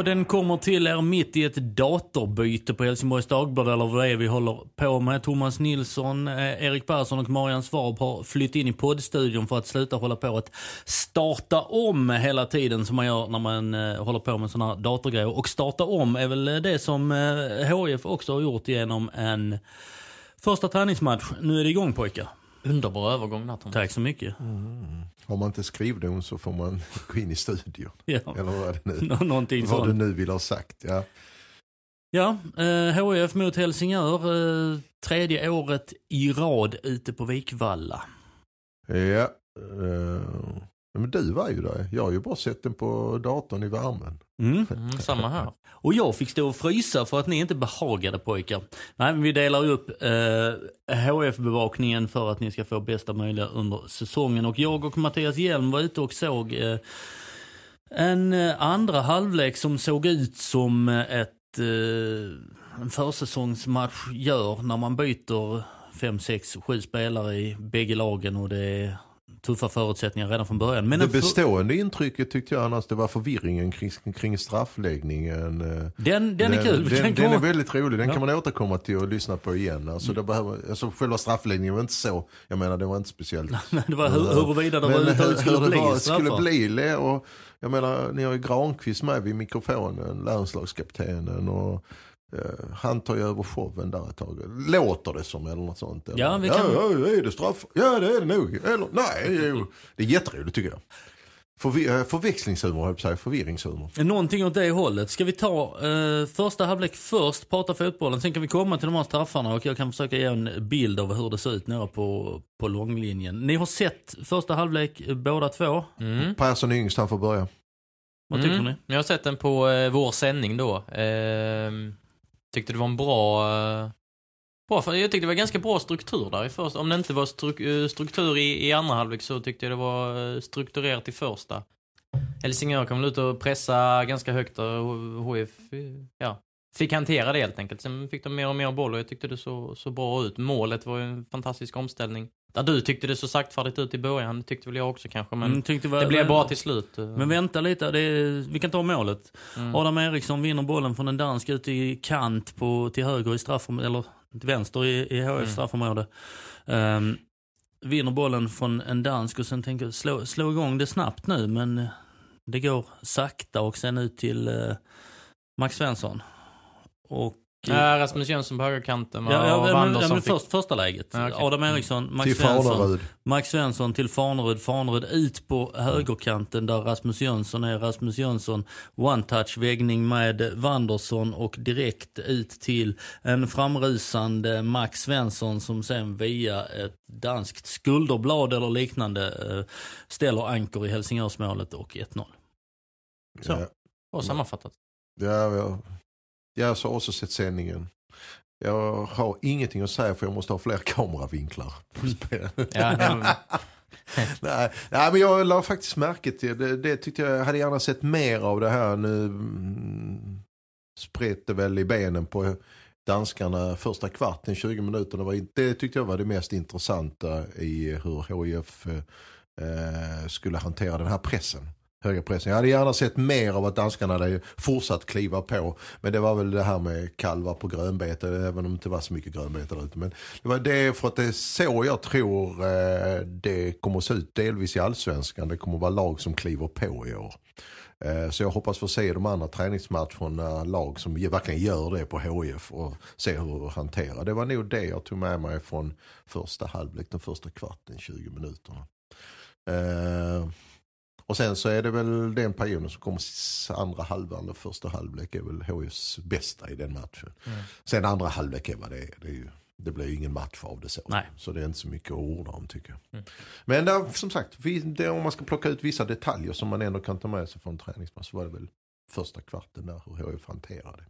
Podden kommer till er mitt i ett datorbyte på Helsingborgs Dagblad eller vad det är vi håller på med. Thomas Nilsson, eh, Erik Persson och Marian Svab har flytt in i poddstudion för att sluta hålla på att starta om hela tiden som man gör när man eh, håller på med sådana här datorgrejer. Och starta om är väl det som eh, HIF också har gjort genom en första träningsmatch. Nu är det igång pojkar. Underbar övergång där Thomas. Tack så mycket. Mm. Har man inte skrivdon så får man gå in i studion. Ja. Eller vad är det nu? Nå någonting vad sånt. du nu vill ha sagt. Ja, ja eh, HIF mot Helsingör. Eh, tredje året i rad ute på Vikvalla. Ja. Eh, men du var ju där. Jag har ju bara sett den på datorn i värmen. Mm. Mm, samma här. Och jag fick stå och frysa för att ni inte behagade pojkar. Nej, men vi delar upp eh, HF-bevakningen för att ni ska få bästa möjliga under säsongen. Och jag och Mattias Hjelm var ute och såg eh, en eh, andra halvlek som såg ut som ett eh, en försäsongsmatch gör när man byter fem, sex, sju spelare i bägge lagen och det är tuffa förutsättningar redan från början. Men det bestående intrycket tyckte jag annars det var förvirringen kring, kring straffläggningen. Eh, den, den är kul. Den, den är väldigt rolig, den ja. kan man återkomma till och lyssna på igen. Alltså, det behöver, alltså själva straffläggningen var inte så, jag menar det var inte speciellt. det var hur, huruvida hur, hur det bli var, skulle bli. Och, jag menar, ni har ju Granqvist med vid mikrofonen, landslagskaptenen och han tar ju över showen där ett tag. Låter det som eller något sånt. Eller? Ja, vi kan... ja, ja, är det straff? Ja, det är det nog. Eller, nej, jo. det är jätteroligt tycker jag. Förvi eh, förväxlingshumor, höll jag förvirringshumor. Någonting åt det hållet. Ska vi ta eh, första halvlek först, prata fotbollen. Sen kan vi komma till de här straffarna och jag kan försöka ge en bild av hur det ser ut nere på, på långlinjen. Ni har sett första halvlek båda två. Mm. Persson är yngst, han får börja. Vad tycker mm. ni? Jag har sett den på eh, vår sändning då. Eh, tyckte det var en bra... Eh, bra för jag tyckte det var ganska bra struktur där i första. Om det inte var eh, struktur i, i andra halvlek så tyckte jag det var eh, strukturerat i första. Helsingör kom ut och pressa ganska högt och HF ja, fick hantera det helt enkelt. Sen fick de mer och mer boll och jag tyckte det såg så bra ut. Målet var ju en fantastisk omställning. Där du tyckte det så saktfärdigt ut i början, det tyckte väl jag också kanske. Men mm, det, var, det blev bra till slut. Men vänta lite, det, vi kan ta målet. Mm. Adam Eriksson vinner bollen från en dansk ut i kant på, till höger i straffområdet, eller till vänster i, i HF mm. straffområde. Um, vinner bollen från en dansk och sen tänker slå, slå igång det snabbt nu men det går sakta och sen ut till uh, Max Svensson. Och Ja, Rasmus Jönsson på högerkanten ja, ja, men, ja, men först, första läget. Ja, okay. Adam Eriksson, Max till Svensson, Max Svensson till Farnerud. Farnerud ut på högerkanten där Rasmus Jönsson är. Rasmus Jönsson one-touch väggning med Wandersson och direkt ut till en framrusande Max Svensson som sen via ett danskt skulderblad eller liknande eh, ställer anker i Helsingörsmålet och 1-0. Så, ja. bra sammanfattat. Ja, ja. Jag har också sett sändningen. Jag har ingenting att säga för jag måste ha fler kameravinklar. ja, nej, nej, men jag la faktiskt märke till det. Det tyckte jag, jag hade gärna sett mer av det här. Nu mm, spret det väl i benen på danskarna första kvarten, 20 minuter. Det tyckte jag var det mest intressanta i hur HIF eh, skulle hantera den här pressen höga pressen. Jag hade gärna sett mer av att danskarna hade fortsatt kliva på. Men det var väl det här med kalvar på grönbete, även om det inte var så mycket grönbete där ute. Men det var det för att det är så jag tror eh, det kommer att se ut delvis i allsvenskan. Det kommer att vara lag som kliver på i år. Eh, så jag hoppas få se de andra träningsmatcherna, lag som verkligen gör det på HIF och se hur de hanterar. Det var nog det jag tog med mig från första halvlek, den första kvarten, 20 minuterna. Eh, Eh, Och sen så är det väl den perioden som kommer andra halvan eller första halvlek är väl HIFs bästa i den matchen. Mm. Sen andra halvlek är vad det är. Det, är ju, det blir ju ingen match av det så. Nej. Så det är inte så mycket att orda om tycker jag. Mm. Men där, som sagt, det, om man ska plocka ut vissa detaljer som man ändå kan ta med sig från träningsmatch så var det väl första kvarten där hur HIF hanterade.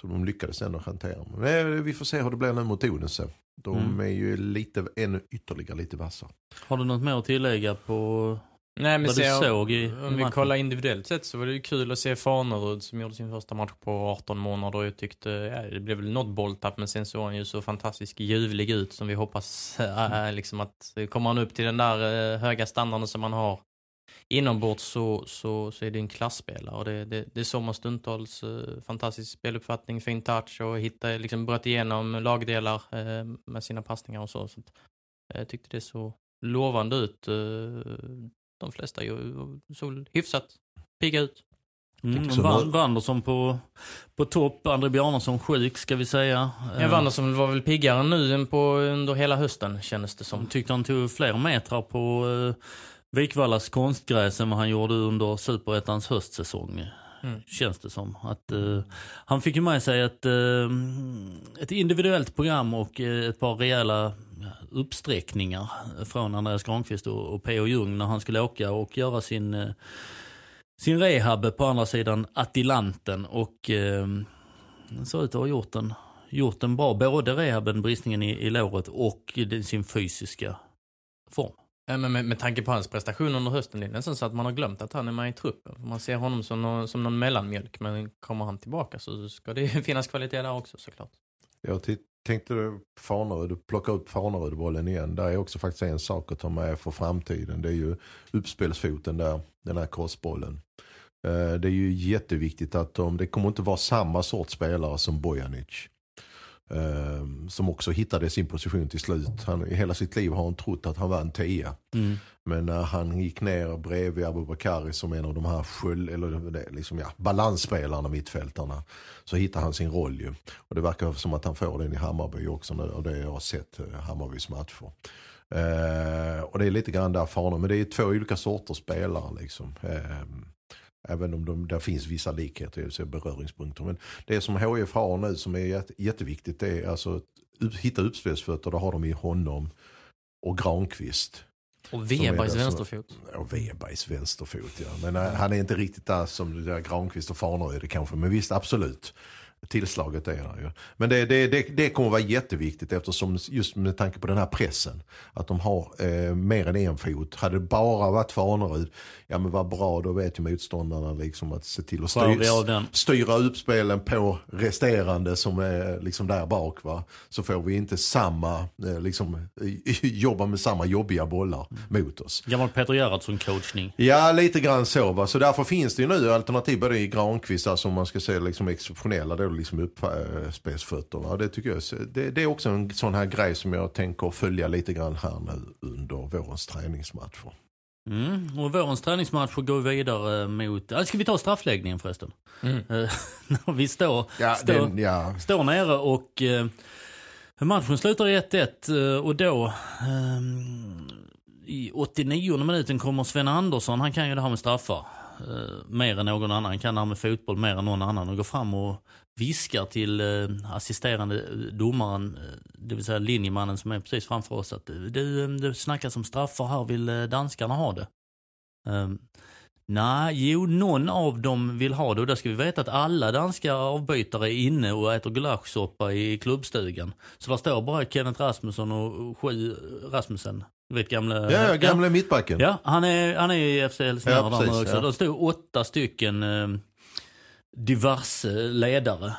Så de lyckades ändå hantera. Men vi får se hur det blir nu mot Odense. De mm. är ju lite, ännu ytterligare lite vassa. Har du något mer att tillägga på Nej, men se, såg i Om vi kollar individuellt sett så var det ju kul att se Fanerud som gjorde sin första match på 18 månader. Och jag tyckte, ja, det blev väl något bolltapp men sen såg han ju så fantastiskt ljuvlig ut som vi hoppas äh, liksom att kommer han upp till den där äh, höga standarden som man har inombords så, så, så är det en klassspelare. Och det, det, det är så man stundtals äh, fantastisk speluppfattning, fin touch och hitta, liksom bröt igenom lagdelar med sina passningar och så. så att, jag tyckte det så lovande ut de flesta såg hyfsat pigga ut. Mm, Wanderson på, på topp, André Bjarnason sjuk ska vi säga. Ja, Wanderson var väl piggare nu än på, under hela hösten kändes det som. Tyckte han tog fler metrar på uh, Vikvallas konstgräs än vad han gjorde under Superettans höstsäsong. Mm. Känns det som. Att, uh, han fick ju med sig ett, uh, ett individuellt program och ett par rejäla uppsträckningar från Andreas Granqvist och, och P.O. Ljung när han skulle åka och göra sin, eh, sin rehab på andra sidan Attilanten. Och eh, ser ut att ha gjort en, gjort en bra, både rehaben, bristningen i, i låret och sin fysiska form. Ja, men med, med tanke på hans prestation under hösten, det är nästan så att man har glömt att han är med i truppen. Man ser honom som någon, som någon mellanmjölk, men kommer han tillbaka så ska det finnas kvalitet där också såklart. Jag tänkte du Farnerud, plocka upp Farnerud-bollen igen. Där är också faktiskt en sak att ta med för framtiden. Det är ju uppspelsfoten där, den här crossbollen. Eh, det är ju jätteviktigt att de, det kommer inte vara samma sorts spelare som Bojanic. Um, som också hittade sin position till slut. Han, I hela sitt liv har han trott att han var en tia. Mm. Men när han gick ner bredvid Abubakari som en av de här sköld, eller liksom, ja, balansspelarna, mittfältarna. Så hittar han sin roll ju. Och det verkar som att han får den i Hammarby också. Och det jag har sett uh, Hammarbys matcher. Uh, och det är lite grann där faran. Men det är två olika sorters spelare liksom. Uh, Även om de, där finns vissa likheter, beröringspunkter. Men det som HF har nu som är jätteviktigt det är alltså att hitta uppspelsfötter. Det har de i honom och Granqvist. Och Webergs vänsterfot. Och Webergs vänsterfot ja. Men mm. han är inte riktigt där som det där Granqvist och Farneröd kanske. Men visst absolut tillslaget är där ju. Men det, det, det, det kommer vara jätteviktigt eftersom just med tanke på den här pressen. Att de har eh, mer än en fot. Hade det bara varit Fanerud, ja men vad bra då vet ju motståndarna liksom att se till att styr, styra upp spelen på resterande som är liksom där bak va. Så får vi inte samma, eh, liksom jobba med samma jobbiga bollar mm. mot oss. Gammal Peter Gerhardsson coachning. Ja lite grann så va. Så därför finns det ju nu alternativ både i Granqvist, alltså om man ska säga liksom exceptionella då liksom uppspelsfötterna. Det, tycker jag, det, det, är också en sån här grej som jag tänker följa lite grann här nu under vårens träningsmatcher. Mm, och vårens träningsmatcher går vidare mot, äh, ska vi ta straffläggningen förresten? Mm. När vi står, ja, står, den, ja. står nere och eh, matchen slutar 1-1 och då eh, i 89 minuten kommer Sven Andersson, han kan ju det här med straffar. Eh, mer än någon annan, han kan det här med fotboll mer än någon annan och går fram och viskar till eh, assisterande domaren, eh, det vill säga linjemannen som är precis framför oss att du, det snackas om straffar här, vill eh, danskarna ha det? Um, Nej, jo, någon av dem vill ha det och då ska vi veta att alla danska avbytare är inne och äter gulaschsoppa i klubbstugan. Så där står bara Kenneth Rasmussen och sju Rasmussen. Du vet gamla... Ja, ja gamla ja. mittbacken. Ja, han är, han är i FC Helsingör ja, där också. Ja. Det stod åtta stycken eh, diverse ledare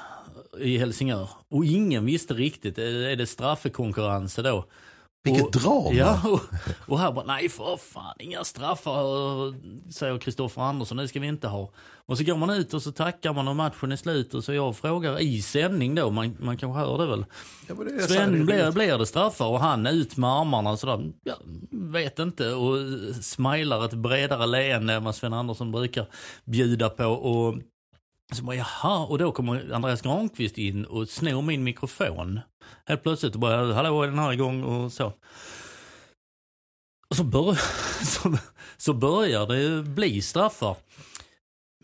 i Helsingör. Och ingen visste riktigt, är det straffekonkurrenser då? Vilket drama! Ja, och, och här bara, nej för fan, inga straffar, säger Kristoffer Andersson, det ska vi inte ha. Och så går man ut och så tackar man och matchen är slut och så jag frågar i sändning då, man, man kanske hör det väl. Ja, det Sven, blir, blir det straffar? Och han ut med armarna och sådär, ja, vet inte. Och smilar ett bredare leende än vad Sven Andersson brukar bjuda på. Och så bara, jaha, och då kommer Andreas Granqvist in och snor min mikrofon. Helt plötsligt och bara, hallå är den här igång och så. Och så, bör, så, så börjar det bli straffar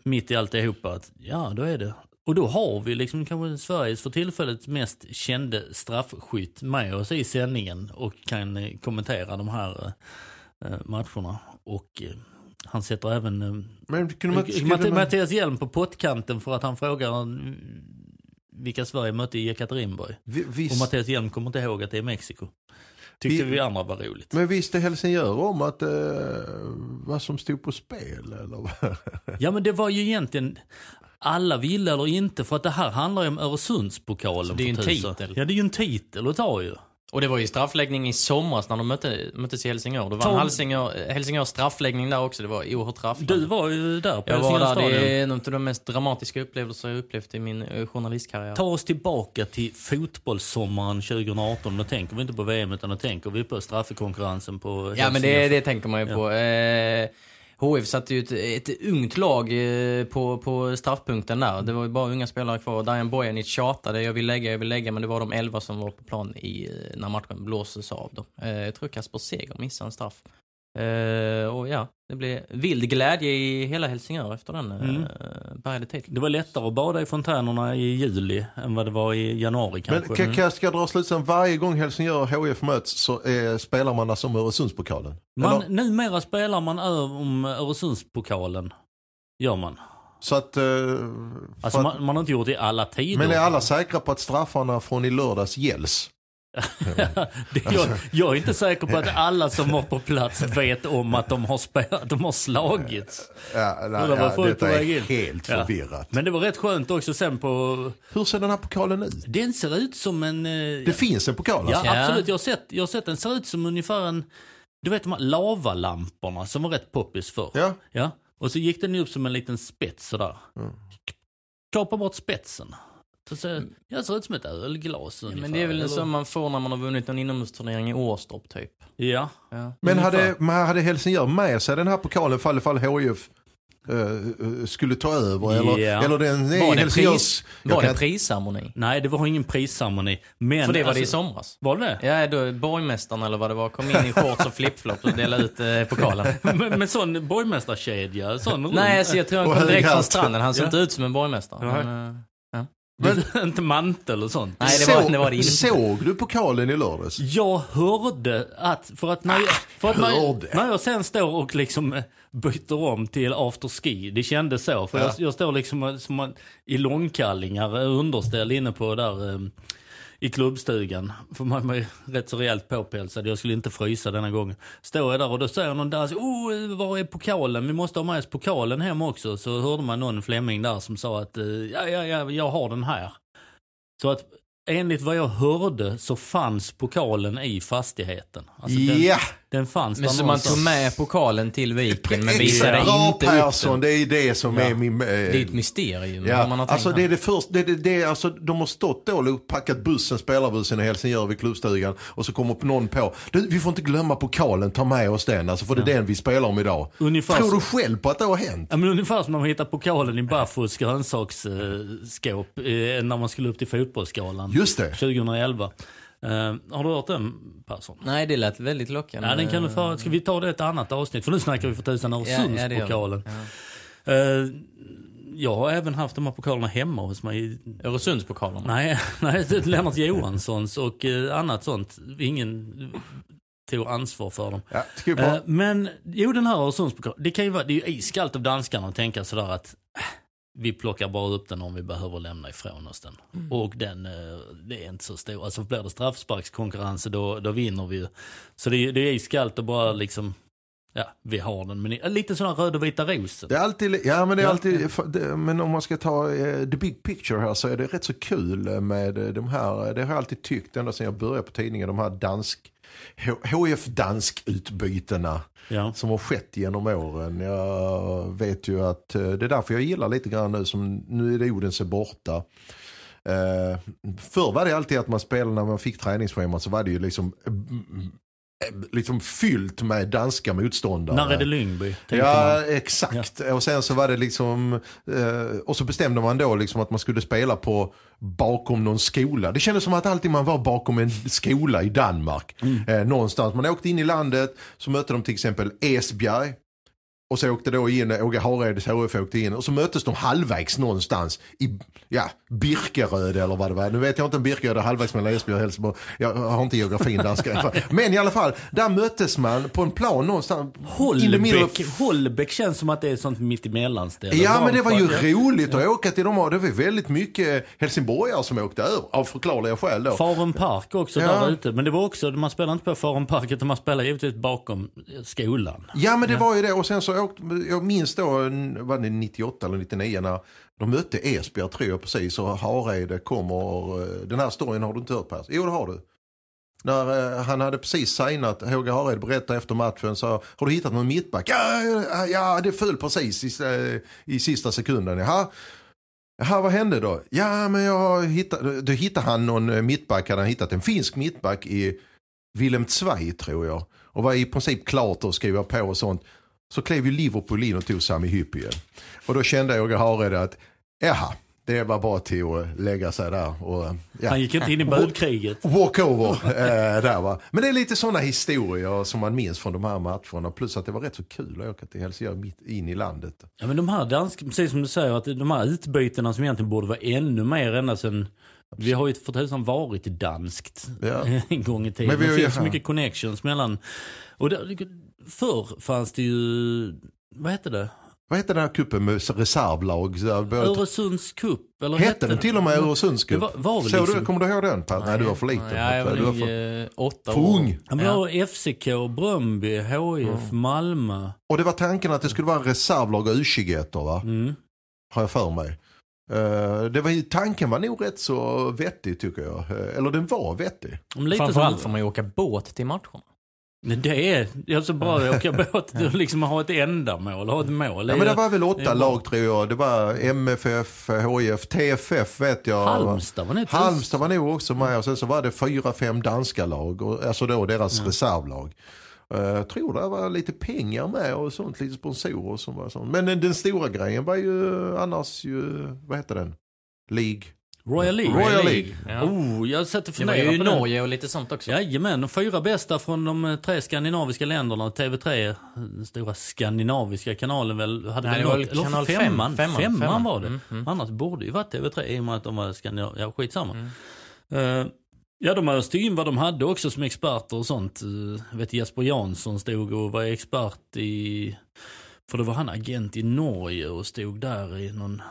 mitt i alltihopa. Att, ja, då är det. Och då har vi liksom kanske Sveriges för tillfället mest kände straffskytt med oss i sändningen och kan eh, kommentera de här eh, matcherna. Och eh, han sätter även eh, Men kunde man, Matt- man, Mattias Hjelm på pottkanten för att han frågar mm, vilka Sverige mötte i Ekaterinburg. vi- Och visst, Mattias Hjelm kommer inte ihåg att det är Mexiko. Tyckte Vi- vi andra var roligt. men visste Helsingör om att, eh, vad som stod på spel? Eller? Ja men det var ju egentligen alla ville eller inte för att det här handlar ju om Öresundspokalen. Så det är ju en titel. Ja det är ju en titel att ta ju. Och det var ju straffläggning i somras när de mötte, möttes i Helsingör. Det var en Tom- Helsingör, Helsingör straffläggning där också. Det var oerhört rafflande. Du var ju där på jag var där. Helsingör Det stadion. är en av de mest dramatiska upplevelser jag upplevt i min eh, journalistkarriär. Ta oss tillbaka till fotbollssommaren 2018. Då tänker vi inte på VM utan då tänker vi på straffkonkurrensen på Ja men det, Helsingör. det tänker man ju Ja. på. Eh, HF satte ju ett, ett ungt lag eh, på, på straffpunkten där. Det var ju bara unga spelare kvar. Dajan Bojanic tjatade, jag vill lägga, jag vill lägga. Men det var de elva som var på plan i, eh, när matchen blåstes av. Då. Eh, jag tror Kasper Seger missade en straff. Eh, och ja, det blev vild glädje i hela Helsingör efter den Mm. eh, bärgade titeln. Det var lättare att bada i fontänerna i juli än vad det var i januari Men kanske. kan, kan jag ska jag dra slutsatsen, varje gång Helsingör och HIF möts så eh, spelar man alltså om Öresundspokalen? Man, Eller? numera spelar man om Öresundspokalen. Gör man. Så att, eh, Alltså man, man har inte gjort det i alla tider. men är alla säkra på att straffarna från i lördags gälls? Det, jag, jag är inte säker på att alla som var på plats vet om att de har, spelat, de har slagits. Ja, nej, Eller var ja, detta väg är in? helt Ja. förvirrat. Men det var rätt skönt också sen på... Hur ser den här pokalen ut? Den ser ut som en... eh, Det finns en pokal Ja, alltså? Ja. absolut. Jag har, sett, jag har sett den ser ut som ungefär en... Du vet de här lavalamporna som var rätt poppis förr. Ja. Ja. Och så gick den upp som en liten spets sådär. Mm. Kapa bort spetsen. Så ser, jag ser ut som ett ölglas Ja, ungefär. men det är väl eller? som man får när man har vunnit en inomhusturnering i Åstorp typ. Ja. Ja. Men hade, men hade Helsingör med sig den här pokalen fall ifall HIF eh, eh, skulle ta över? Eller, Ja. eller den Var är det pris? Var kan- det prisceremoni? Nej, det var ingen prisceremoni. Men, För det var det i alltså- somras. Var det Ja, då borgmästaren eller vad det var kom in i shorts och flipflop och delade ut eh, pokalen. med, med sån borgmästarkedja? Sån Nej, alltså, jag tror han Och kom direkt från stranden. Han såg Ja. inte ut som en borgmästare. Nej. Men, eh, men, inte mantel och sånt. Nej, det var- det var det inte. Såg du pokalen i lördags? Jag hörde att, för att när jag, för att när, hörde. jag, när jag sen står och liksom eh, byter om till afterski, det kändes så. För Ja. jag, jag står liksom eh, som i långkallingar, eh, underställ inne på där i klubbstugan. För man var ju rätt så rejält påpälsad, jag skulle inte frysa denna gången. Står jag där och då säger någon där, alltså, oh, var är pokalen? Vi måste ha med oss pokalen hem också. Så hörde man någon fläming där som sa att, eh, ja, ja, ja, jag har den här. Så att enligt vad jag hörde så fanns pokalen i fastigheten. Alltså den, Ja! Den fanns Men där så man någonstans. tog med pokalen till viken men visade Bra inte Persson, upp den. det är det som Ja. är min... eh, Det är ett mysterium. Ja, man har tänkt alltså det är det första, det, det, det, är alltså, de har stått då och packat bussen, spelarbussen i Helsingör vid klubbstugan och så kommer någon på, du, vi får inte glömma pokalen, ta med oss den, alltså för det är den vi spelar om idag. Ungefär Tror så- du själv på att det har hänt? Ja, men ungefär som när man hittar pokalen i Baffos grönsaksskåp eh, när man skulle upp till fotbollsskalan Just det. 2011. Eh, har du hört den Persson? Nej, det lät väldigt lockande. Ja, den kan du få, ska vi ta det ett annat avsnitt? För nu snackar vi för tusan Ja, ja. Öresundspokalen. Ja. Eh, jag har även haft de här pokalerna hemma hos mig. Öresundspokalen. Nej, nej det är Lennart Johanssons och eh, annat sånt. Ingen tog ansvar för dem. Ja, bara, men jo, den här Öresundspokalen. Det kan ju vara, det är ju iskallt av danskarna att tänka sådär att äh, vi plockar bara upp den om vi behöver lämna ifrån oss den. Mm. Och den, eh, det är inte så stor. Alltså blir det straffsparkskonkurrens då, då vinner vi ju. Så det, är- det är iskallt att bara liksom, ja, vi har den. Men lite sådana röda och vita rosen. det är alltid, ja men det är alltid, men om man ska ta eh, the big picture här så är det rätt så kul med de här, det har jag alltid tyckt ända sedan jag började på tidningen, de här dansk, HF dansk utbytena. Ja. som har skett genom åren. Jag vet ju att eh, det är därför jag gillar lite grann nu som nu är det Odense borta. Eh, förr var det alltid att man spelade när man fick träningsschema så var det ju liksom mm, liksom fyllt med danska motståndare. När är det Lyngby? Ja, man. exakt. Ja. Och sen så var det liksom, eh, och så bestämde man då liksom att man skulle spela på bakom någon skola. Det kändes som att alltid man var bakom en skola i Danmark. Mm. Eh, någonstans. Man åkte in i landet, så mötte de till exempel Esbjerg. Och så åkte då in, Åge Hareds HF åkte in och så möttes de halvvägs någonstans i ja, Birkeröd eller vad det var. Nu vet jag inte om Birkeröd är halvvägs mellan Esbjerg och Helsingborg. Jag har inte geografin danska. Men i alla fall, där möttes man på en plan någonstans. Hållbäck, Hållbäck känns som att det är sånt mittemellanställe. Ja men det var ju roligt att åka till dem. Det var väldigt mycket helsingborgare som åkte över av förklarliga skäl då. Farum Park också ja. där ute. Men det var också, man spelade inte på Farum Park utan man spelade givetvis bakom skolan. Ja men det var ju det och sen så åkte, jag minns då, var det 98 eller 99 när de mötte Esbjerg tror jag precis och Hareide kommer, eh, den här storyn har du inte hört Per? Jo det har du. När eh, han hade precis signat, Håge Hareide berättade efter matchen så har du hittat någon mittback? Ja, ja det föll precis i, eh, i sista sekunden. Jaha. Jaha, vad hände då? Ja, men jag hittade, då hittade han någon eh, mittback, hade han hittat en finsk mittback i Willem Zweig tror jag. Och var i princip klart att skriva på och sånt. Så klev ju Liverpool in och tog Sami Hyppie. Och då kände Åge Hareide att, jaha, det var bara till att lägga sig där. Och, ja. Han gick inte in i budkriget. Walkover eh, där va. Men det är lite sådana historier som man minns från de här matcherna. Plus att det var rätt så kul att åka till Helsingör mitt in i landet. Ja men de här danska, precis som du säger, att de här utbytena som egentligen borde vara ännu mer ända sedan vi har ju för tusan varit danskt ja. en gång i tiden. Men vi det finns så mycket connections mellan. Och det, förr fanns det ju, vad hette det? Vad hette den här kuppen med reservlag? Öresunds cup. Eller hette, hette den till och med Öresunds cup? Var, var liksom... du, kommer du ihåg den? Nej, Nej du var för liten. Nej, jag var, du var för, eh, åtta för ung. Ja, men ja. FCK, Bröndby, HIF, mm. Malmö. Och det var tanken att det skulle vara reservlag och U21 va? Mm. Har jag för mig. Uh, det var, tanken var nog rätt så vettig tycker jag. Eller den var vettig. Framförallt får man ju åka båt till matcherna. Det är, det är så bra att åka båt liksom ha ett ändamål, ha ett mål. Ja, men det var väl åtta lag tror jag. Det var MFF, HIF, TFF vet jag. Halmstad var, Halmstad var nog också med och sen så var det fyra, fem danska lag. Och, alltså då deras ja. reservlag. Uh, jag tror det var lite pengar med och sånt, lite sponsorer som var sånt. Men den, den stora grejen var ju annars ju, vad heter den? League. Royal League. Royal League. Ja. Oh, jag satt och funderade på Det var ju Norge och lite sånt också. Jajamän, de fyra bästa från de eh, tre skandinaviska länderna. TV3, den stora skandinaviska kanalen väl, hade Nej, väl något, eller kanal femman, femman, femman, femman var det. Mm, mm. Annars borde ju varit TV3 i och med att de var skandinaviska, ja skitsamma. Mm. Uh, ja, de öste in vad de hade också som experter och sånt. Uh, jag vet Jesper Jansson stod och var expert i, för då var han agent i Norge och stod där i någon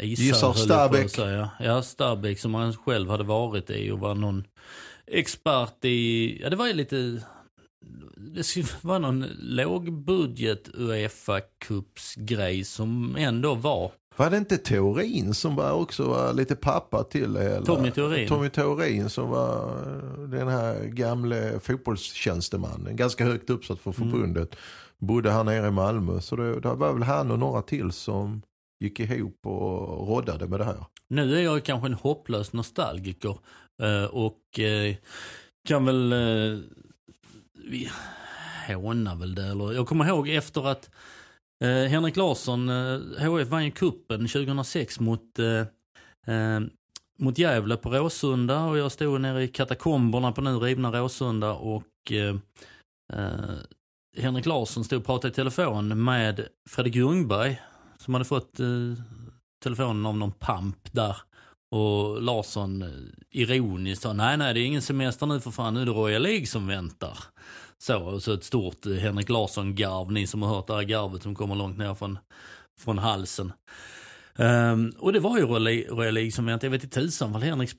Gissar Stabäck. Ja, Stabäck som han själv hade varit i och var någon expert i, ja det var ju lite, det var någon lågbudget Uefa Cups grej som ändå var. Var det inte Teorin som var också var lite pappa till hela? Tommy Teorin. Tommy Teorin som var den här gamle fotbollstjänstemannen. Ganska högt uppsatt för mm. förbundet. Mm. Bodde här nere i Malmö. Så det, det var väl han och några till som gick ihop och roddade med det här. Nu är jag kanske en hopplös nostalgiker eh, och eh, kan väl, eh, vi hånar väl det, eller jag kommer ihåg efter att Henrik Larsson, HF vann ju kuppen 2006 mot mot Gävle på Råsunda och jag stod nere i katakomberna på nu rivna Råsunda och eh, Henrik Larsson stod och pratade i telefon med Fredrik Ljungberg som hade fått eh, telefonen av någon pamp där. Och Larsson eh, ironiskt sa, nej nej det är ingen semester nu för fan, nu är det Royal League som väntar. Så, och så ett stort eh, Henrik Larsson-garv, ni som har hört det här garvet som kommer långt ner från, från halsen. Um, och det var ju Royal League som väntade, jag vet inte tusan vad Henrik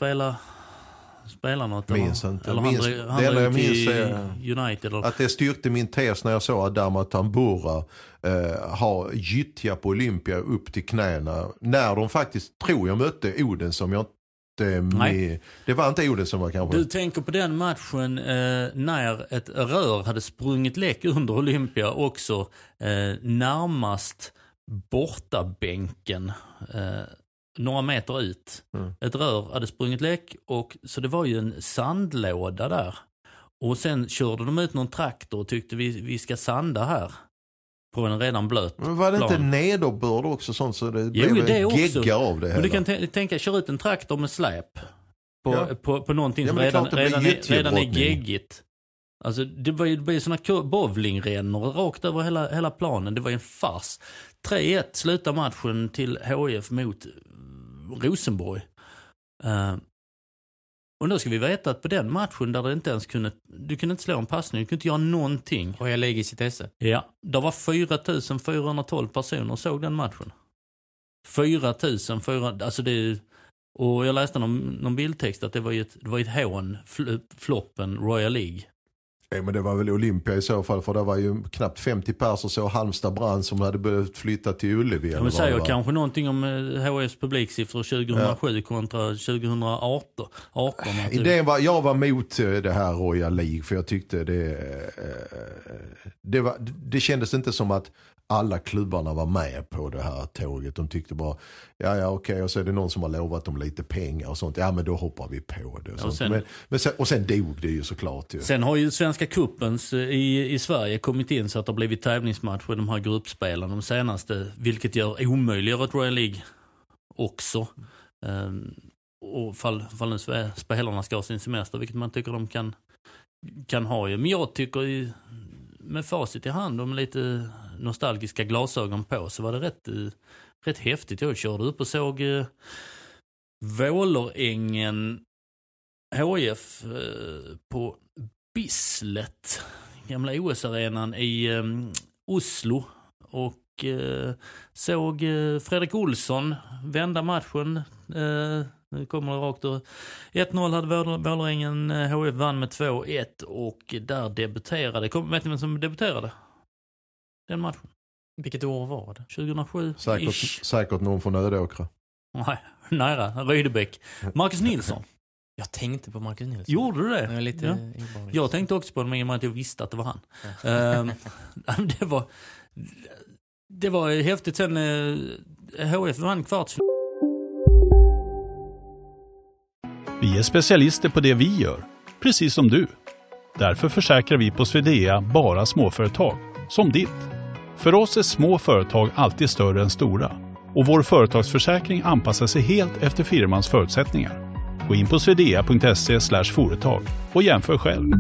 spelade spela något? Minns inte. Eller minns, han, han det enda jag minns är United, eller? att det styrkte min tes när jag såg Adama Tambura eh, ha gyttja på Olympia upp till knäna. När de faktiskt, tror jag, mötte Oden som jag Nej. Det var inte Oden som var kanske. Du tänker på den matchen eh, när ett rör hade sprungit läck under Olympia också eh, närmast bortabänken. Eh, några meter ut. Mm. Ett rör hade sprungit läck och så det var ju en sandlåda där. Och sen körde de ut någon traktor och tyckte vi, vi ska sanda här. På en redan blöt Men var det plan. inte nederbörd också sånt så det Jo, blev det en gegga av det Men du hela? kan tä- tänka, kör ut en traktor med släp. På, Ja. på, på någonting Ja, som redan, redan, är, redan är geggigt. Alltså det var ju det var ju såna kö- bowlingrännor rakt över hela, hela planen. Det var ju en fars. 3-1 slutar matchen till HIF mot Rosenborg. Eh, och då ska vi veta att på den matchen där det inte ens kunde, du kunde inte slå en passning, du kunde inte göra någonting. Och jag lägger i sitt esse. Ja, det var 4412 personer såg den matchen. 4400, alltså det är, och jag läste någon, någon bildtext att det var ju ett, det var ju ett hån, fl, floppen Royal League. Ja, men det var väl Olympia i så fall för det var ju knappt 50 pers och så Halmstad brand som hade behövt flytta till Ullevi. Ja, men säger var. kanske någonting om eh, HFs publiksiffror 2007 kontra 2018. 18, att det- Idén var, jag var mot eh, det här Royal League för jag tyckte det, eh, det, var, det kändes inte som att alla klubbarna var med på det här tåget. De tyckte bara, ja ja okej och så är det någon som har lovat dem lite pengar och sånt. Ja men då hoppar vi på det. Och, sånt. sen- men, men sen, och sen dog det ju såklart. Ju. Sen har ju Svenska cupens eh, i, i Sverige kommit in så att det har blivit tävlingsmatcher i de här gruppspelen de senaste. Vilket gör omöjliggör ett Royal League också. Um, och fall, fall nu spe- spelarna ska ha sin semester, vilket man tycker de kan, kan ha ju. Men jag tycker i, med facit i hand och med lite nostalgiska glasögon på så var det rätt, eh, rätt häftigt. Jag körde upp och såg eh, Vålerängen HIF eh, på Bislett, gamla OS-arenan i eh, Oslo. Och eh, såg eh, Fredrik Olsson vända matchen. Eh, nu kommer det rakt ur. 1-0 hade Vålerengen, HF eh, HIF vann med 2-1 och där debuterade, kom, vet ni vem som debuterade? Den matchen, Vilket år var det? 2007 Säkert, ish. säkert någon från Ödåkra. Nej, nära, Rydebäck. Marcus Nilsson. Jag tänkte på Marcus Nilsson. Gjorde du det? Jag lite Ja. Jag tänkte också på honom i och med att jag visste att det var han. Ehm, det var det var häftigt. Sen eh, HF vann kvartsfinal. Vi är specialister på det vi gör, precis som du. Därför försäkrar vi på Swedea bara småföretag, som ditt. För oss är små företag alltid större än stora och vår företagsförsäkring anpassar sig helt efter firmans förutsättningar. Gå in på swedea.se företag och jämför själv.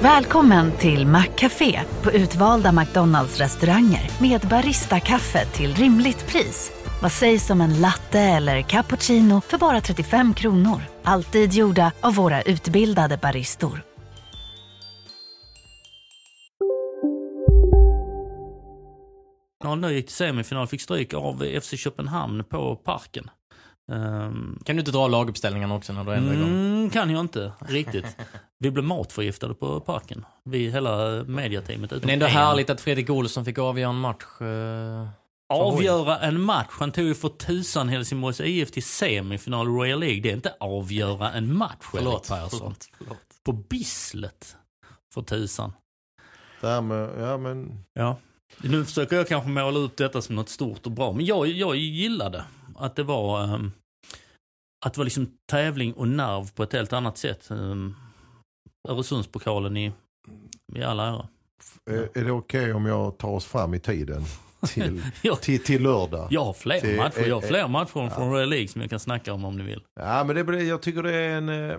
Välkommen till Maccafé på utvalda McDonalds restauranger med Baristakaffe till rimligt pris. Vad sägs om en latte eller cappuccino för bara 35 kronor? Alltid gjorda av våra utbildade baristor. Nu gick till semifinal, fick stryk av FC Köpenhamn på Parken. Ehm, Kan du inte dra laguppställningarna också när du ändå är igång? mm, kan jag inte riktigt. Vi blev matförgiftade på Parken. Vi, hela mediateamet. Men det är ändå härligt att Fredrik Olsson fick avgöra en match. eh, Avgöra en match. Han tog ju för tusan Helsingborgs IF till semifinal i Royal League. Det är inte avgöra en match, Förlåt, förlåt, förlåt. På Bislett. För tusan. Det här med, ja men, Ja. Nu försöker jag kanske måla upp detta som något stort och bra. Men jag, jag gillade att det var um, att det var liksom tävling och nerv på ett helt annat sätt. Um, Öresundspokalen i, i alla ära. är, är det okej om jag tar oss fram i tiden till, Ja. till, till lördag? Jag har fler Det- matcher, jag har eh, fler matcher från Royal League som jag kan snacka om om ni vill. Ja, men det, jag tycker det är en... eh,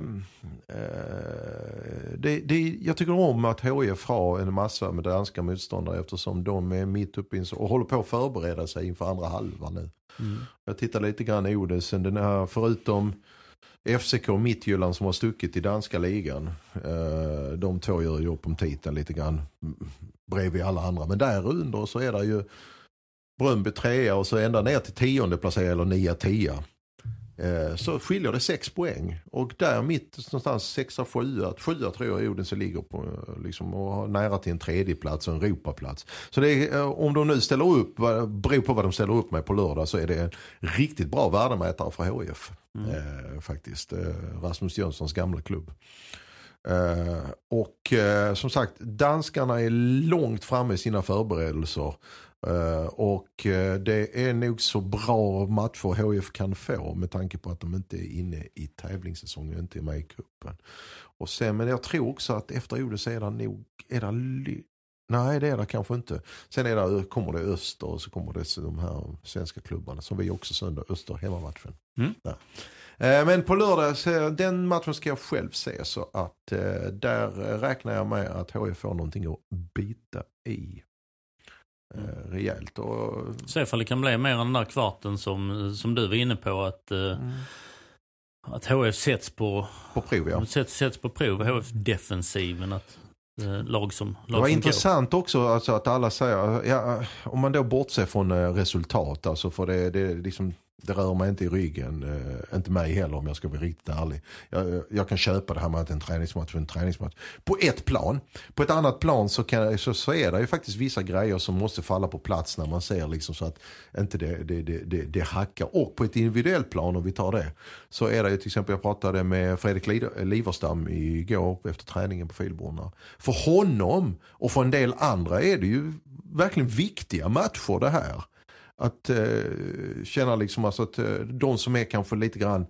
det, det, jag tycker om att HIF har en massa med danska motståndare eftersom de är mitt uppe i en så- och håller på att förbereda sig inför andra halvan nu. Mm. Jag tittar lite grann i Odensen, den här, förutom FCK och Midtjylland som har stuckit i danska ligan. De två gör ju upp om titeln lite grann mm, bredvid alla andra. Men där under så är det ju Bröndby trea och så ända ner till tionde placering eller nia tia. Eh, så skiljer det sex poäng. Och där mitt någonstans sexa, sjua, sjua tror jag Odense ligger på. Liksom, och har nära till en tredje plats och en Europaplats. Så det är, eh, om de nu ställer upp, beror på vad de ställer upp med på lördag så är det en riktigt bra värdemätare för HIF. Eh, faktiskt. Eh, Rasmus Jönssons gamla klubb. Eh, och som sagt, danskarna är långt framme i sina förberedelser. Uh, och uh, det är nog så bra matcher HF kan få med tanke på att de inte är inne i tävlingssäsongen och inte är med i cupen. Och sen, men jag tror också att efter OD så är det nog, är det Nej det är det kanske inte. Sen är det, kommer det Öster och så kommer det de här svenska klubbarna som vi också söndag, Öster hemmamatchen. Mm. Eh, men på lördag, den matchen ska jag själv se så att eh, där räknar jag med att HF får någonting att bita i. Eh, mm. Rejält. Och... Se ifall det kan bli mer än den där kvarten som, som du var inne på att mm. Att HF sätts på, på prov. Ja. Sätts, sätts på prov, HF defensiven. Att, lag som lag Det var intressant går. också alltså, att alla säger, ja, om man då bortser från resultat, alltså för det, det liksom det rör mig inte i ryggen. eh, inte mig heller om jag ska vara riktigt ärlig. Jag, eh, jag, kan köpa det här med att en träningsmatch är en träningsmatch. På ett plan. På ett annat plan så, kan, så, så är det ju faktiskt vissa grejer som måste falla på plats när man ser liksom så att inte det, det, det, det, det hackar. Och på ett individuellt plan om vi tar det. Så är det ju till exempel, jag pratade med Fredrik eh, Liverstam igår efter träningen på Filborna. För honom och för en del andra är det ju verkligen viktiga matcher det här. Att eh, känna liksom alltså att eh, de som är kanske lite grann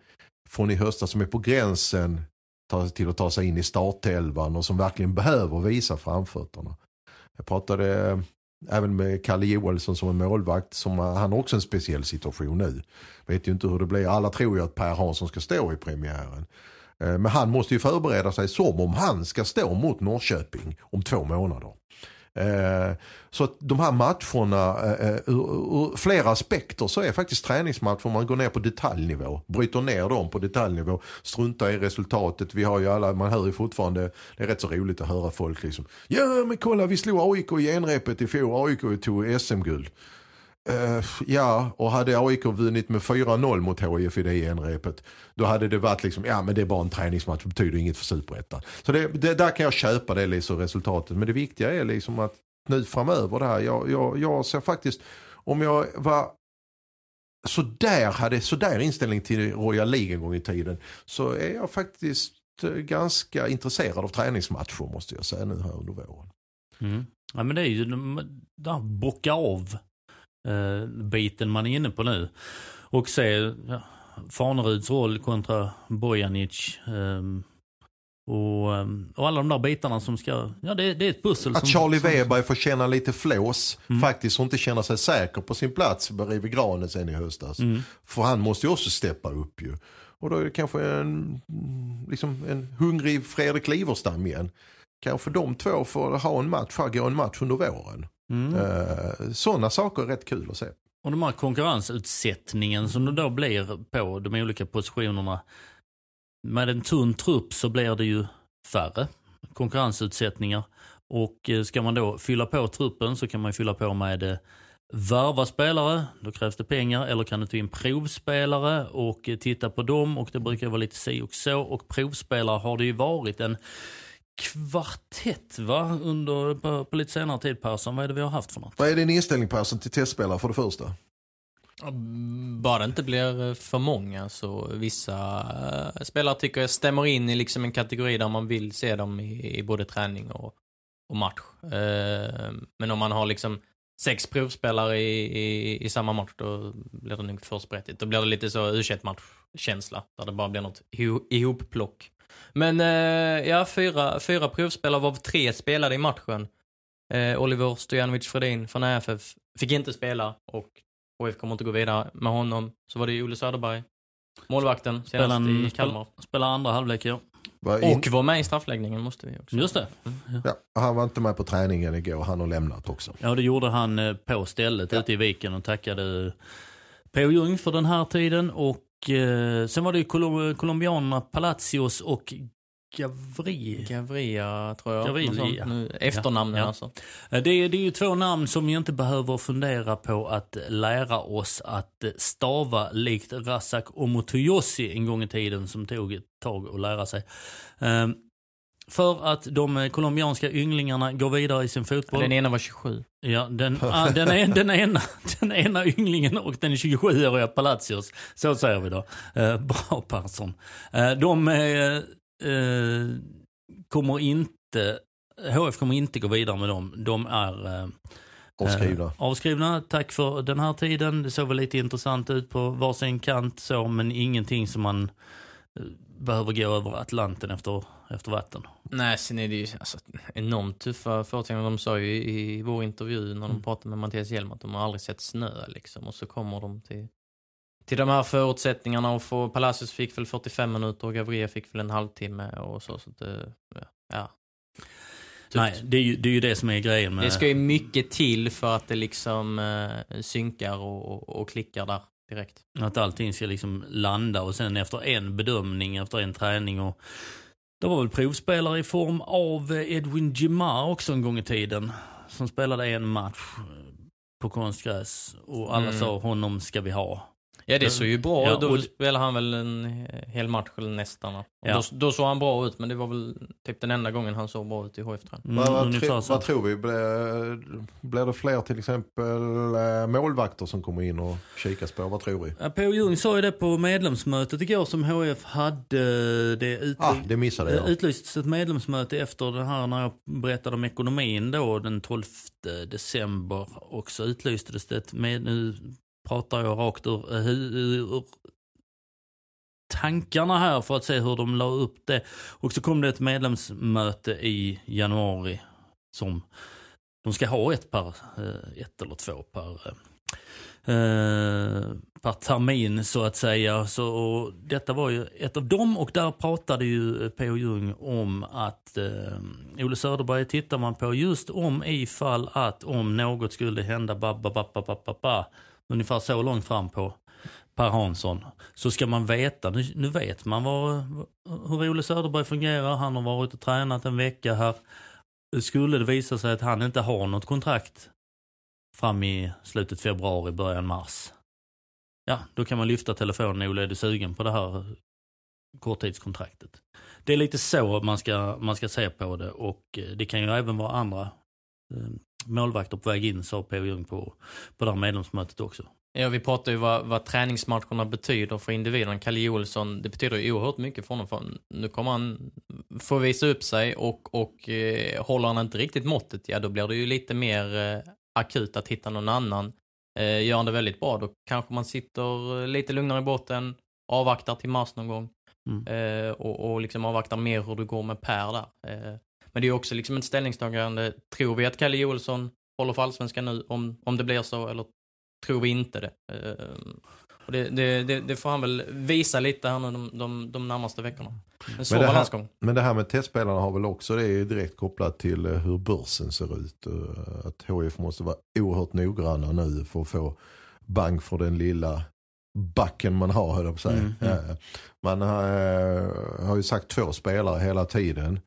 från i höstas som är på gränsen till att ta sig in i startelvan och som verkligen behöver visa framfötterna. Jag pratade eh, även med Kalle Joelsson som är målvakt som eh, han har också en speciell situation nu. Vet ju inte hur det blir. Alla tror ju att Per Hansson ska stå i premiären. Eh, men han måste ju förbereda sig som om han ska stå mot Norrköping om två månader. Eh, så att de här matcherna, eh, eh ur, flera aspekter så är faktiskt träningsmatcher, man går ner på detaljnivå, bryter ner dem på detaljnivå, struntar i resultatet. Vi har ju alla, man hör ju fortfarande, det är rätt så roligt att höra folk liksom, ja men kolla vi slog AIK i genrepet i fjol, AIK tog SM-guld. Uh, ja, och hade AIK vunnit med 4-0 mot HIF i det genrepet, då hade det varit liksom, ja men det är bara en träningsmatch, det betyder inget för superettan. Så det, det, där kan jag köpa det liksom resultatet, men det viktiga är liksom att nu framöver det här, jag, jag, jag ser faktiskt, om jag var sådär, hade sådär inställning till Royal League en gång i tiden, så är jag faktiskt eh, ganska intresserad av träningsmatcher måste jag säga nu här under våren. Mm. Ja men det är ju det här bocka av eh, biten man är inne på nu. Och se ja, Farneruds roll kontra Bojanic. Eh, och, ehm, och, alla de där bitarna som ska, ja det, det är ett pussel. Att som, Charlie som... Weber får känna lite flås mm. faktiskt och inte känna sig säker på sin plats bredvid granen sen i höstas. Mm. För han måste ju också steppa upp ju. Och då är det kanske en, liksom en hungrig Fredrik Liverstam igen. Kanske de två får ha en match, gå en match under våren. Mm. Uh, Sådana saker är rätt kul att se. Och de här konkurrensutsättningen som det då blir på de olika positionerna. Med en tunn trupp så blir det ju färre konkurrensutsättningar. Och eh, ska man då fylla på truppen så kan man fylla på med eh, värva spelare, då krävs det pengar. Eller kan du ta in provspelare och titta på dem och det brukar vara lite si och så. Och provspelare har det ju varit en kvartett va? Under, på, på lite senare tid Persson. Vad är det vi har haft för något? Vad är din inställning Persson till testspelare för det första? Bara det inte blir för många så vissa äh, spelare tycker jag stämmer in i liksom en kategori där man vill se dem i, i både träning och, och match. Äh, men om man har liksom sex provspelare i, i, i, samma match då blir det nog för sprättigt. Då blir det lite så u matchkänsla där det bara blir något ihopplock. Men eh, ja, fyra, fyra provspelare varav tre spelade i matchen. Eh, Oliver Stojanovic Fredin från AFF fick inte spela och HF kommer inte gå vidare med honom. Så var det Olle Söderberg, målvakten, senast i Kalmar. Spelade andra halvlek, ja. Var in... Och var med i straffläggningen måste vi också. Just det. Mm. Ja, han var inte med på träningen igår, han har lämnat också. Ja, det gjorde han eh, på stället ja. ute i viken och tackade P.O. Ljung för den här tiden och eh, sen var det ju Colom colombianerna Palacios och Gavri. Gavria tror jag. Gavri, nu, efternamnen ja, alltså. Det är, det är ju två namn som vi inte behöver fundera på att lära oss att stava likt Razak Omotoyossi en gång i tiden som tog ett tag att lära sig. Um, för att de colombianska ynglingarna går vidare i sin fotboll. Den ena var 27. Ja, den, ah, den, är, den, ena, den ena ynglingen och den 27-åriga Palacios. Så säger vi då. Eh, bra Persson. Eh, de eh, eh kommer inte, HF kommer inte gå vidare med dem. De är, eh, Avskrivna. Eh, avskrivna. Tack för den här tiden. Det såg väl lite intressant ut på varsin kant så, men ingenting som man eh, behöver gå över Atlanten efter, efter vatten. Nej, sen är det ju alltså, enormt tuffa förutsättningar. De sa ju i, vår intervju när de mm. pratade med Mattias Hjelm att de har aldrig sett snö liksom. Och så kommer de till, till de här förutsättningarna och få, Palacios fick väl 45 minuter och Gavria fick väl en halvtimme och så. så det, ja. Nej, det är, ju, det är ju det som är grejen med... Det ska ju mycket till för att det liksom eh, synkar och, och, och klickar där direkt. Att allting ska liksom landa och sen efter en bedömning, efter en träning och det var väl provspelare i form av Edwin Gimar också en gång i tiden. Som spelade en match på konstgräs och alla mm. sa honom ska vi ha. Ja det såg ju bra ut. Ja, då spelade han väl en hel match eller nästan. Ja. Då, då, såg han bra ut men det var väl typ den enda gången han såg bra ut i hf mm, vad, vad, tro, vad, tror vi? Blir, blir det fler till exempel äh, målvakter som kommer in och kikas på? Vad tror vi? Ja, P.O. Ljung sa ju det på medlemsmötet igår som HF hade. Det, utly ah, det missade jag. utlystes ett medlemsmöte efter det här när jag berättade om ekonomin då den 12 december. Och så utlystes det ett med, nu pratar jag rakt ur, eh, ur tankarna här för att se hur de la upp det. Och så kom det ett medlemsmöte i januari som de ska ha ett per, eh, ett eller två per, eh, per termin så att säga. Så, och detta var ju ett av dem och där pratade ju P.O. Jung om att eh, Olle Söderberg tittar man på just om ifall att om något skulle hända ba, ba, ba, ba, ba, ba, ba ungefär så långt fram på Per Hansson, så ska man veta, nu, nu vet man var, hur Olle Söderberg fungerar, han har varit och tränat en vecka här. Skulle det visa sig att han inte har något kontrakt fram i slutet februari, början mars. Ja, då kan man lyfta telefonen, Olle är du sugen på det här korttidskontraktet? Det är lite så man ska, man ska se på det och det kan ju även vara andra eh, målvakter på väg in, sa P.O. Jung på, på det här medlemsmötet också. Ja, vi pratar ju vad, vad träningsmatcherna betyder för individen. Kalle Olsson, det betyder ju oerhört mycket för honom. För nu kommer han få visa upp sig och, och eh, håller han inte riktigt måttet, ja då blir det ju lite mer eh, akut att hitta någon annan. Eh, gör han det väldigt bra, då kanske man sitter lite lugnare i båten, avvaktar till mars någon gång. Mm. Eh, och, och liksom avvaktar mer hur det går med Per där. Eh, men det är också liksom ett ställningstagande. Tror vi att Kalle Joelsson håller för allsvenskan nu, om, om det blir så, eller tror vi inte det? Uh, och det, det, det, det, får han väl visa lite här nu de, de, de närmaste veckorna. En svår men, det här, men det här med testspelarna har väl också, det är direkt kopplat till eh, hur börsen ser ut. Uh, att HF måste vara oerhört noggranna nu för att få bang för den lilla backen man har, höll jag på att säga. Mm, mm. Man har, har ju sagt två spelare hela tiden.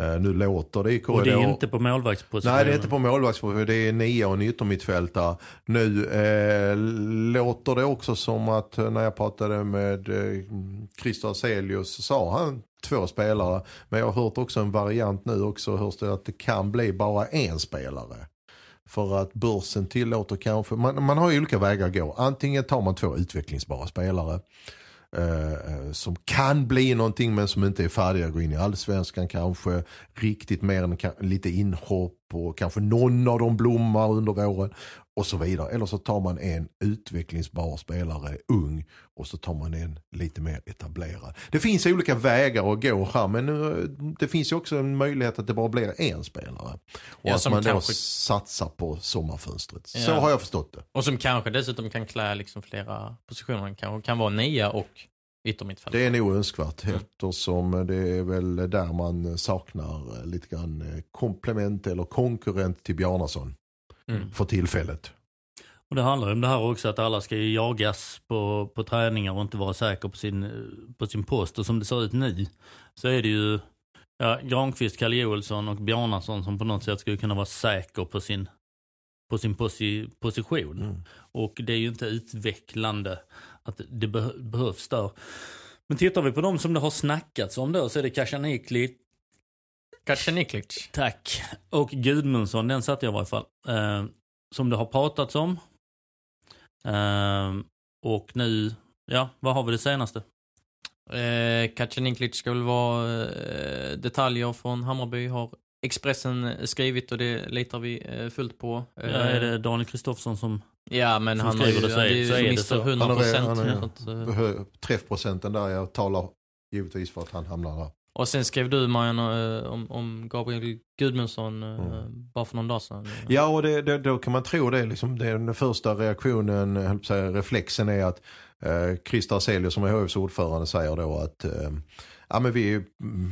Uh, nu låter det i korridoren. Och det är inte på målvaktspositionen? Nej, det är inte på målvaktspositionen. Det är nia och en yttermittfältare. Nu uh, låter det också som att uh, när jag pratade med uh, Christer Aselius sa han två spelare. Men jag har hört också en variant nu också. Hörs det att det kan bli bara en spelare. För att börsen tillåter kanske, man, man har ju olika vägar att gå. Antingen tar man två utvecklingsbara spelare. Eh, som kan bli någonting men som inte är färdiga gå in i allsvenskan kanske. Riktigt mer än lite inhopp och kanske någon av dem blommar under våren och så vidare. Eller så tar man en utvecklingsbar spelare, ung, och så tar man en lite mer etablerad. Det finns olika vägar att gå här, men eh, det finns ju också en möjlighet att det bara blir en spelare. Och ja, att man kanske... då satsar på sommarfönstret. Ja. Så har jag förstått det. Och som kanske dessutom kan klä liksom flera positioner. Kanske kan vara nia och yttermittfält. Det är nog önskvärt mm. eftersom det är väl där man saknar lite grann komplement eller konkurrent till Bjarnason mm. för tillfället. Och Det handlar om det här också att alla ska jagas på, på träningar och inte vara säker på sin, på sin post. Och som det ser ut nu så är det ju ja, Granqvist, Kalle Joelsson och Bjarnason som på något sätt skulle kunna vara säker på sin, på sin posi, position. Mm. Och det är ju inte utvecklande att det be, behövs där. Men tittar vi på de som det har snackats om då så är det Kasaniklic, Kacaniklic. Tack. Och Gudmundsson, den satte jag i varje fall. Eh, som det har pratats om. Eh, och nu, ja, vad har vi det senaste? Eh, Kacaniklic ska väl vara eh, detaljer från Hammarby har Expressen skrivit och det litar vi eh, fullt på. Ja, är det Daniel Kristoffersson som... Ja, men som han har skriver ju, det så är- det så är det så. 100 Han har- procent. eh, Träffprocenten där, jag talar givetvis för att han hamnar där. Och sen skrev du Marianne eh, om, om Gabriel Gudmundsson eh, Mm. bara för någon dag sedan. Ja, och det, det, då kan man tro det. Liksom, det är den första reaktionen, säga, reflexen är att eh, Christer Aselius som är HFs ordförande säger då att eh, ja, men vi, mm,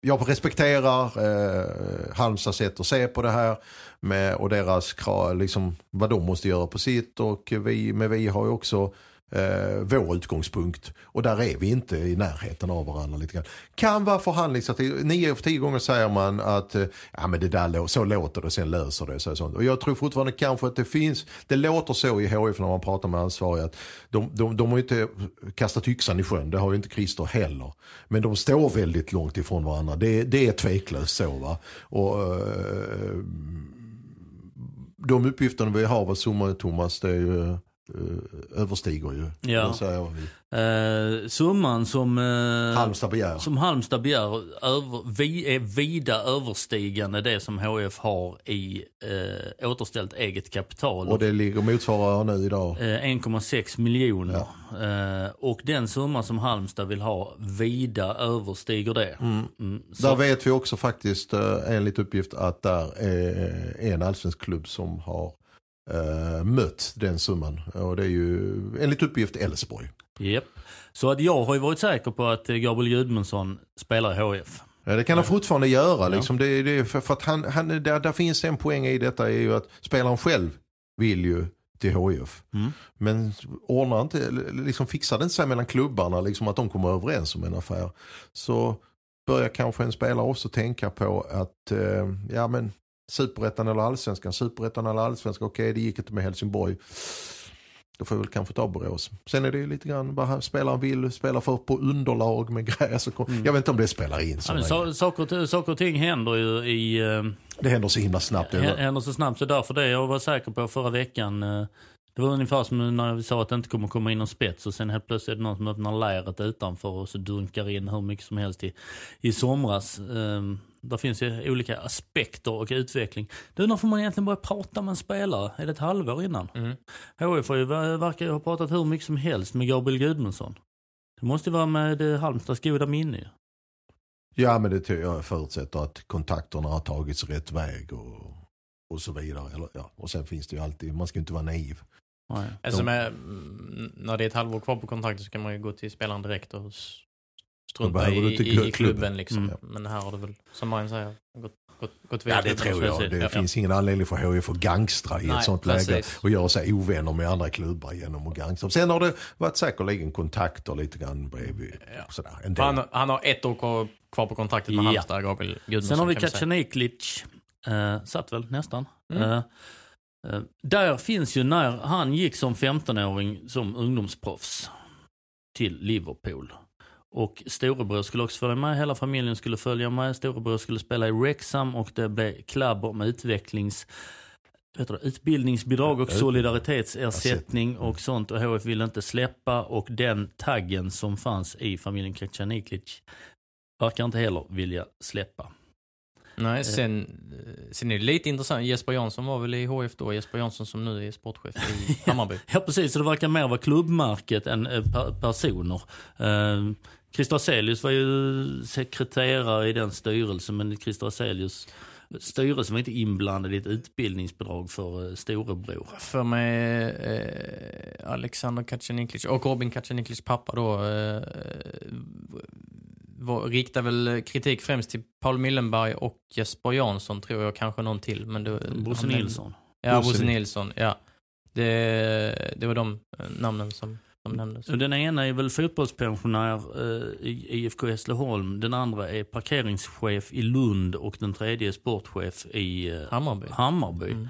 jag respekterar eh, Halmstads sätt att se på det här med, och deras krav, liksom, vad de måste göra på sitt. Och vi, men vi har ju också eh, vår utgångspunkt. Och där är vi inte i närheten av varandra lite grann. Kan vara förhandlingsartikel. Nio av tio gånger säger man att eh, ja, men det där, så låter det, sen löser det sig. och Och jag tror fortfarande kanske att det finns, det låter så i HIF när man pratar med ansvariga att de, de, de har inte kastat yxan i sjön, det har ju inte Christer heller. Men de står väldigt långt ifrån varandra, det, det är tveklöst så. Va? Och, eh, de uppgifterna vi har, vad summan Thomas, det är ju, eh, överstiger ju. Ja. Eh, summan som... eh, Halmstad begär. Som Halmstad begär över, vi är vida överstigande det som HF har i eh, återställt eget kapital. Och det ligger motsvarar nu idag. Eh, 1,6 miljoner. Eh, och den summa som Halmstad vill ha vida överstiger det. Mm, så- Där vet vi också faktiskt eh, enligt uppgift att där är en allsvensk klubb som har eh, mött den summan. Och det är ju enligt uppgift Elfsborg. Japp. Så att jag har ju varit säker på att eh, Gabriel Gudmundsson spelar i HF. Ja, det kan han fortfarande göra. Liksom. Det, det, för att han, han, där, där finns en poäng i detta är ju att spelaren själv vill ju till HIF. Mm. Men ordnar inte, liksom fixar det inte sig mellan klubbarna, liksom att de kommer överens om en affär. Så börjar kanske en spelare också tänka på att, eh, ja men superettan eller allsvenskan, superettan eller allsvenskan, okej det gick inte med Helsingborg. Då får jag väl kanske ta Borås. Sen är det ju lite grann vad spelaren vill spela för på underlag med gräs. Och, Jag vet inte om det spelar in. Så Ja, sa- saker, och- saker och ting händer ju i... eh, Det händer så himla snabbt. Hä- händer så snabbt. Så därför det jag var säker på förra veckan. Det var ungefär som när vi sa att det inte kommer komma in någon spets och sen helt plötsligt är det någon som öppnar läret utanför och så dunkar in hur mycket som helst i, i somras. Um, där finns ju olika aspekter och utveckling. Du, när får man egentligen börja prata med en spelare? Är det ett halvår innan? Mm. HIF verkar ju ha pratat hur mycket som helst med Gabriel Gudmundsson. Det måste ju vara med eh, Halmstads goda minne. Ja men det tror jag förutsätter att kontakterna har tagits rätt väg och, och så vidare. Eller, ja. Och sen finns det ju alltid, man ska inte vara naiv. Nej. Alltså med, mm, när det är ett halvår kvar på kontraktet så kan man ju gå till spelaren direkt och strunta i, i, klubben. klubben. Liksom. Mm. Men här har det väl, som Marian säger, gått, gått, gått Ja vidare. det tror jag. Det Ja. finns ingen anledning för HIF att gangstra i Nej, ett sånt precis. läge och göra sig ovänner med andra klubbar genom att gangstra. Sen har det varit säkerligen kontakter lite grann bredvid. Sådär, en del. Han, han har ett år kvar, på kontraktet med Ja. Halmstad, Gabriel Gudmundsson. Sen har vi. Kacaniklic. Uh, satt väl nästan. Mm. Eh, eh, där finns ju när han gick som 15-åring som ungdomsproffs till Liverpool. Och storebror skulle också följa med, hela familjen skulle följa med. Storebror skulle spela i Wrexham och det blev klabb om utvecklings det, utbildningsbidrag och solidaritetsersättning och sånt. Och HF ville inte släppa och den taggen som fanns i familjen Kacaniklic verkar inte heller vilja släppa. Nej, sen, eh, sen är det lite intressant. Jesper Jansson var väl i HF då. Jesper Jansson som nu är sportchef i Hammarby. Ja precis, så det verkar mer vara klubbmärket än eh, per- personer. Eh, Christer Aselius var ju sekreterare i den styrelsen men Christer Aselius styrelsen var inte inblandad i ett utbildningsbidrag för eh, storebror. För mig eh, Alexander Kacaniklic och Robin Kacaniklics pappa då eh, riktar väl kritik främst till Paul Millenberg och Jesper Jansson tror jag, kanske någon till. Men det, Bosse Nilsson. Ja, Bosse Bosse Nil- Nilsson. Ja. Det, det var de eh, namnen som, som nämndes. Den ena är väl fotbollspensionär eh, i IFK Hässleholm. Den andra är parkeringschef i Lund och den tredje är sportchef i eh, Hammarby. Hammarby. Mm.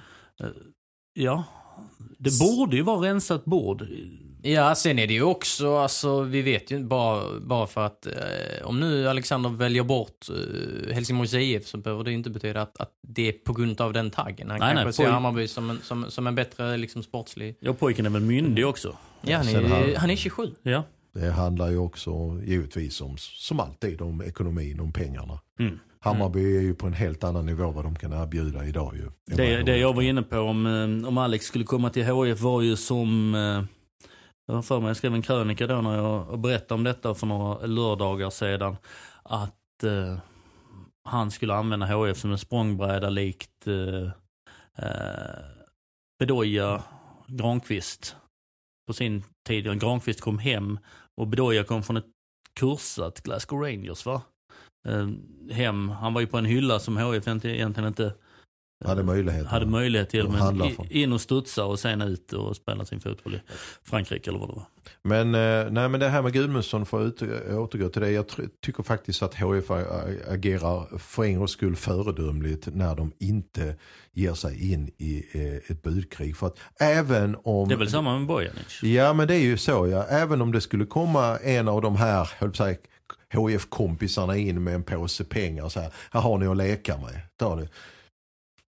Ja, det borde ju vara rensat bord. Ja, sen är det ju också, alltså vi vet ju bara, bara för att eh, om nu Alexander väljer bort eh, Helsingborgs IF så behöver det ju inte betyda att, att det är på grund av den taggen. Han Nej, kanske nej, ser poj- Hammarby som en, som, som en bättre liksom, sportslig... Ja, pojken är väl myndig också. Ja, han är, har- han är 27. Ja. Det handlar ju också givetvis om, som alltid, om ekonomin, om pengarna. Mm. Hammarby är ju på en helt annan nivå vad de kan erbjuda idag ju. Det, det jag var inne på om, eh, om Alex skulle komma till HF var ju som eh, jag har för mig, jag skrev en krönika då när jag berättade om detta för några lördagar sedan. Att eh, han skulle använda HF som en språngbräda likt eh, eh, Bedoya Granqvist. På sin tid, Granqvist kom hem och Bedoya kom från ett kursat Glasgow Rangers va? Eh, hem, han var ju på en hylla som HF egentligen inte hade möjlighet, hade möjlighet till. Men in och studsa och sen ut och spela sin fotboll i Frankrike eller vad det var. Men, eh, nej, men det här med Gudmundsson, för att återgå till det. Jag tycker faktiskt att HF agerar för en gångs skull föredömligt när de inte ger sig in i eh, ett budkrig. För att även om... Det är väl samma med Bojanic? Ja men det är ju så ja. Även om det skulle komma en av de här, höll på HF-kompisarna in med en påse pengar så här. Här har ni att leka med. Ta det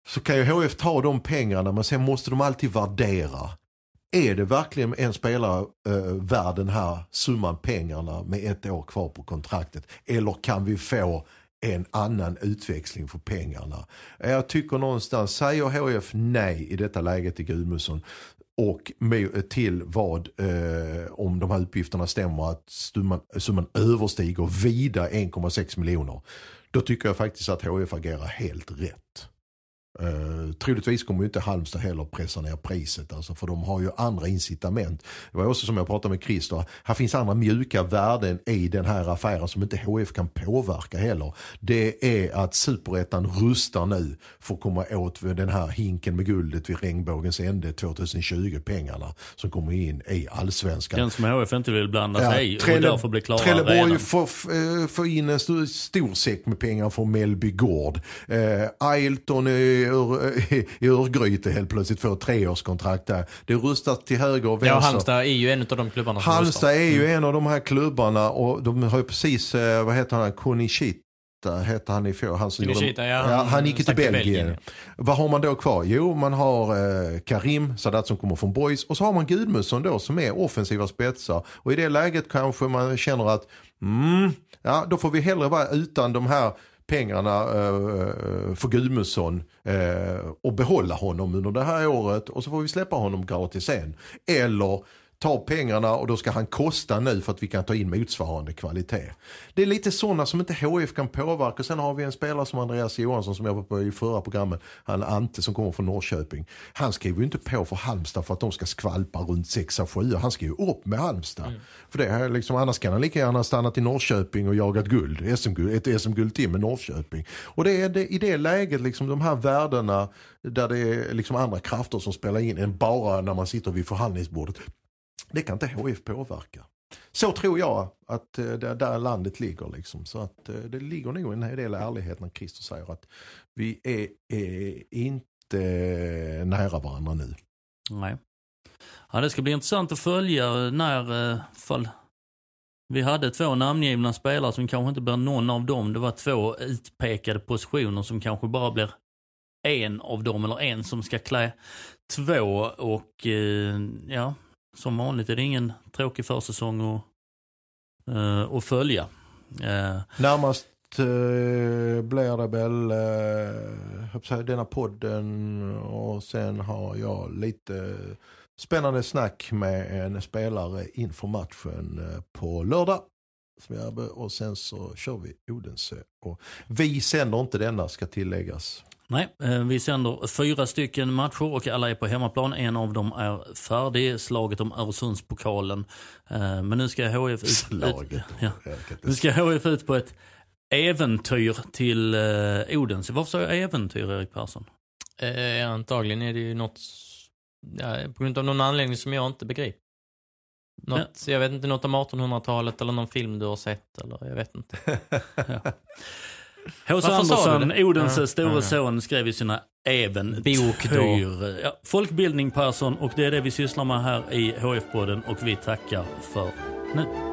så kan ju HF ta de pengarna men sen måste de alltid värdera. Är det verkligen en spelare eh, värd den här summan pengarna med ett år kvar på kontraktet? Eller kan vi få en annan utväxling för pengarna? Jag tycker någonstans, säger HF nej i detta läget till Gudmundsson och med, till vad, eh, om de här uppgifterna stämmer, att summan, summan överstiger vida 1,6 miljoner. Då tycker jag faktiskt att HF agerar helt rätt. Uh, troligtvis kommer ju inte Halmstad heller pressa ner priset alltså, för de har ju andra incitament. Det var också som jag pratade med Christer, här finns andra mjuka värden i den här affären som inte HF kan påverka heller. Det är att superettan rustar nu för att komma åt den här hinken med guldet vid regnbågens ände 2020 pengarna som kommer in i allsvenskan. Den som HF inte vill blanda sig ja, i och därför blir klara Trelleborg får, eh, får in en stor, stor säck med pengar från Mellby Gård. Uh, Ailton är i, i Örgryte helt plötsligt får treårskontrakt där. Det rustas till höger och vänster. Ja, Halmstad är ju en av de klubbarna som Halmstad är ju mm. en av de här klubbarna och de har ju precis, eh, vad heter han, Konishita hette han i fjol. Han, Kunishita, ja, ja, han gick till Belgien. Belgien. Vad har man då kvar? Jo, man har eh, Karim Sadat som kommer från Boys och så har man Gudmundsson då som är offensiva spetsar. Och i det läget kanske man känner att mm, ja, då får vi hellre vara utan de här pengarna eh, eh, för Gudmundsson eh, och behålla honom under det här året och så får vi släppa honom gratis sen. Eller ta pengarna och då ska han kosta nu för att vi kan ta in motsvarande kvalitet. Det är lite sådana som inte HF kan påverka. Sen har vi en spelare som Andreas Johansson som jag var på i förra programmet. Han Ante som kommer från Norrköping. Han skriver ju inte på för Halmstad för att de ska skvalpa runt 6 7 Han ska ju upp med Halmstad. Mm. För det är liksom, annars kan han lika gärna stannat i Norrköping och jagat guld. SM-guld ett SM-guld till med Norrköping. Och det är det, i det läget liksom de här värdena där det är liksom andra krafter som spelar in än bara när man sitter vid förhandlingsbordet. Det kan inte HF påverka. Så tror jag att eh, det där landet ligger. Liksom. Så att eh, det ligger nog en del ärlighet när Christer säger att vi är, är inte nära varandra nu. Nej. Ja, det ska bli intressant att följa eh, när fall vi hade två namngivna spelare som kanske inte blir någon av dem. Det var två utpekade positioner som kanske bara blir en av dem eller en som ska klä två och ja, som vanligt är det ingen tråkig försäsong att, uh, att följa. Uh, Närmast uh, blir det väl uh, denna podden och sen har jag lite spännande snack med en spelare inför matchen på lördag. Och sen så kör vi Odense. Och vi sänder inte denna ska tilläggas. Nej, eh, vi sänder fyra stycken matcher och alla är på hemmaplan. En av dem är färdig, slaget om Öresundspokalen. Eh, men nu ska HF ut, slaget. ja. Nu ska HF ut på ett äventyr till eh, Odense. Varför sa jag äventyr, Erik Persson? Eh, antagligen är det ju något, ja, på grund av någon anledning som jag inte begriper. Något, ja. Jag vet inte, något om 1800-talet eller någon film du har sett eller jag vet inte. ja. H.C. Andersson, Odenses ja, store ja, son, skrev i sina äventyr. Ja, folkbildning Persson och det är det vi sysslar med här i HF-podden och vi tackar för nu.